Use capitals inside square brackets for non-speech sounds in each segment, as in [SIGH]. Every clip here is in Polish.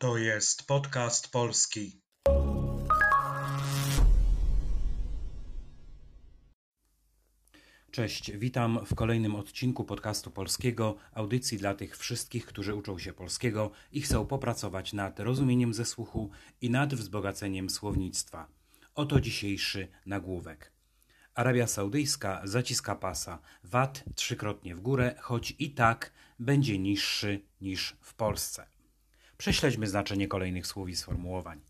To jest podcast polski. Cześć, witam w kolejnym odcinku podcastu polskiego, audycji dla tych wszystkich, którzy uczą się polskiego i chcą popracować nad rozumieniem ze słuchu i nad wzbogaceniem słownictwa. Oto dzisiejszy nagłówek. Arabia Saudyjska zaciska pasa, VAT trzykrotnie w górę, choć i tak będzie niższy niż w Polsce. Prześledźmy znaczenie kolejnych słów i sformułowań.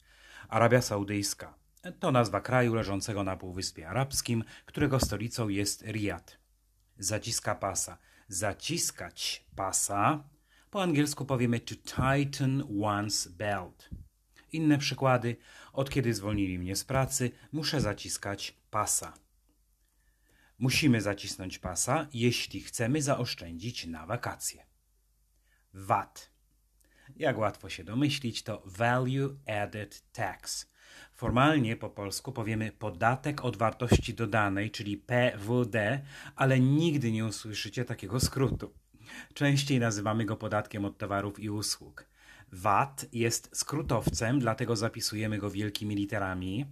Arabia Saudyjska to nazwa kraju leżącego na Półwyspie Arabskim, którego stolicą jest Riyad. Zaciska pasa. Zaciskać pasa. Po angielsku powiemy to tighten one's belt. Inne przykłady. Od kiedy zwolnili mnie z pracy, muszę zaciskać pasa. Musimy zacisnąć pasa, jeśli chcemy zaoszczędzić na wakacje. VAT. Jak łatwo się domyślić, to Value Added Tax. Formalnie po polsku powiemy podatek od wartości dodanej, czyli PWD, ale nigdy nie usłyszycie takiego skrótu. Częściej nazywamy go podatkiem od towarów i usług. VAT jest skrótowcem, dlatego zapisujemy go wielkimi literami.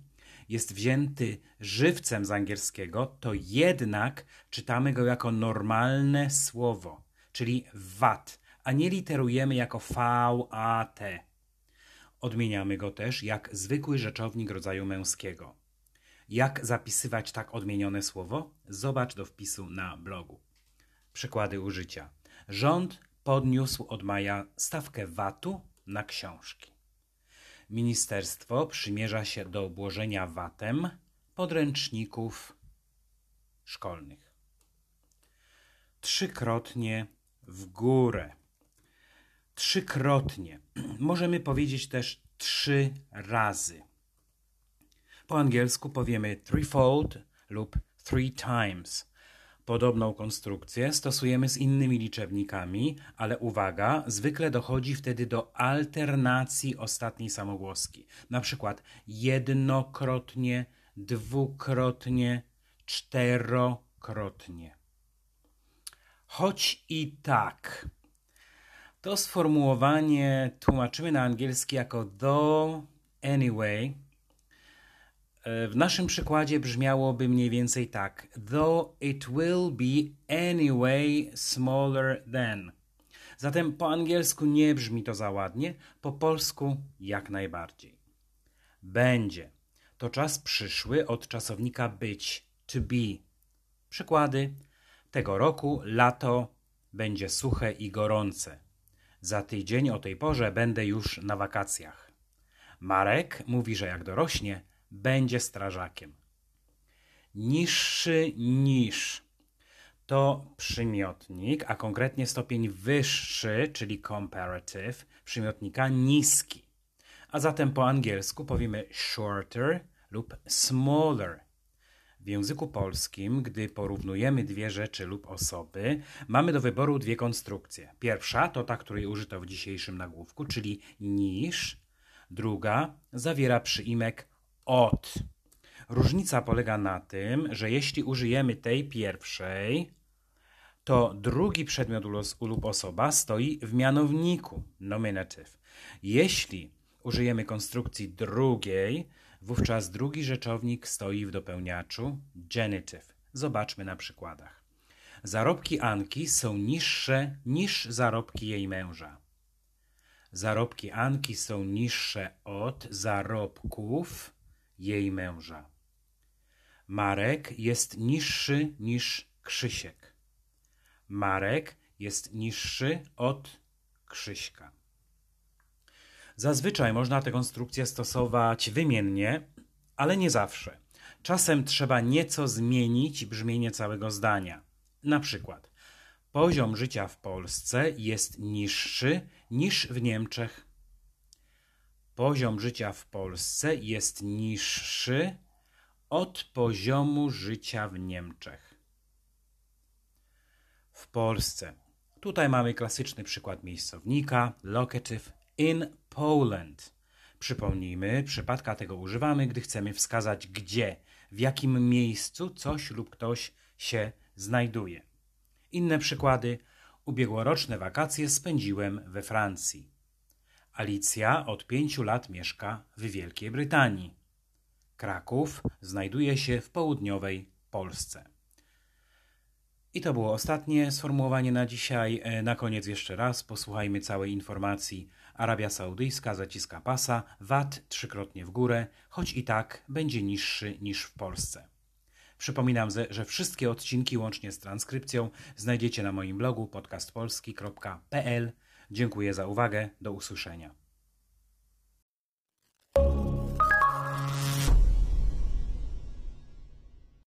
Jest wzięty żywcem z angielskiego, to jednak czytamy go jako normalne słowo, czyli VAT, a nie literujemy jako VAT. Odmieniamy go też jak zwykły rzeczownik rodzaju męskiego. Jak zapisywać tak odmienione słowo? Zobacz do wpisu na blogu. Przykłady użycia. Rząd podniósł od maja stawkę VAT-u na książki. Ministerstwo przymierza się do obłożenia VAT-em podręczników szkolnych. Trzykrotnie w górę. Trzykrotnie. [CLEARS THROAT] Możemy powiedzieć też trzy razy. Po angielsku powiemy threefold lub three times. Podobną konstrukcję stosujemy z innymi liczebnikami, ale uwaga, zwykle dochodzi wtedy do alternacji ostatniej samogłoski. Na przykład jednokrotnie, dwukrotnie, czterokrotnie. Choć i tak, to sformułowanie tłumaczymy na angielski jako though anyway. W naszym przykładzie brzmiałoby mniej więcej tak: Though it will be anyway smaller than. Zatem po angielsku nie brzmi to za ładnie, po polsku jak najbardziej. Będzie. To czas przyszły od czasownika być, to be. Przykłady. Tego roku lato będzie suche i gorące. Za tydzień o tej porze będę już na wakacjach. Marek mówi, że jak dorośnie, będzie strażakiem. Niższy niż to przymiotnik, a konkretnie stopień wyższy, czyli comparative, przymiotnika niski. A zatem po angielsku powiemy shorter lub smaller. W języku polskim, gdy porównujemy dwie rzeczy lub osoby, mamy do wyboru dwie konstrukcje. Pierwsza to ta, której użyto w dzisiejszym nagłówku, czyli niż. Druga zawiera przyimek od. Różnica polega na tym, że jeśli użyjemy tej pierwszej, to drugi przedmiot lub osoba stoi w mianowniku nominative. Jeśli użyjemy konstrukcji drugiej, Wówczas drugi rzeczownik stoi w dopełniaczu genitive. Zobaczmy na przykładach. Zarobki Anki są niższe niż zarobki jej męża. Zarobki Anki są niższe od zarobków jej męża. Marek jest niższy niż Krzysiek. Marek jest niższy od Krzyśka. Zazwyczaj można tę konstrukcję stosować wymiennie, ale nie zawsze. Czasem trzeba nieco zmienić brzmienie całego zdania. Na przykład, poziom życia w Polsce jest niższy niż w Niemczech. Poziom życia w Polsce jest niższy od poziomu życia w Niemczech. W Polsce. Tutaj mamy klasyczny przykład miejscownika, locative in Poland. Przypomnijmy, przypadka tego używamy, gdy chcemy wskazać gdzie, w jakim miejscu coś lub ktoś się znajduje. Inne przykłady. Ubiegłoroczne wakacje spędziłem we Francji. Alicja od pięciu lat mieszka w Wielkiej Brytanii. Kraków znajduje się w południowej Polsce. I to było ostatnie sformułowanie na dzisiaj. E, na koniec jeszcze raz posłuchajmy całej informacji. Arabia Saudyjska zaciska pasa, VAT trzykrotnie w górę, choć i tak będzie niższy niż w Polsce. Przypominam, że wszystkie odcinki łącznie z transkrypcją znajdziecie na moim blogu podcastpolski.pl. Dziękuję za uwagę, do usłyszenia.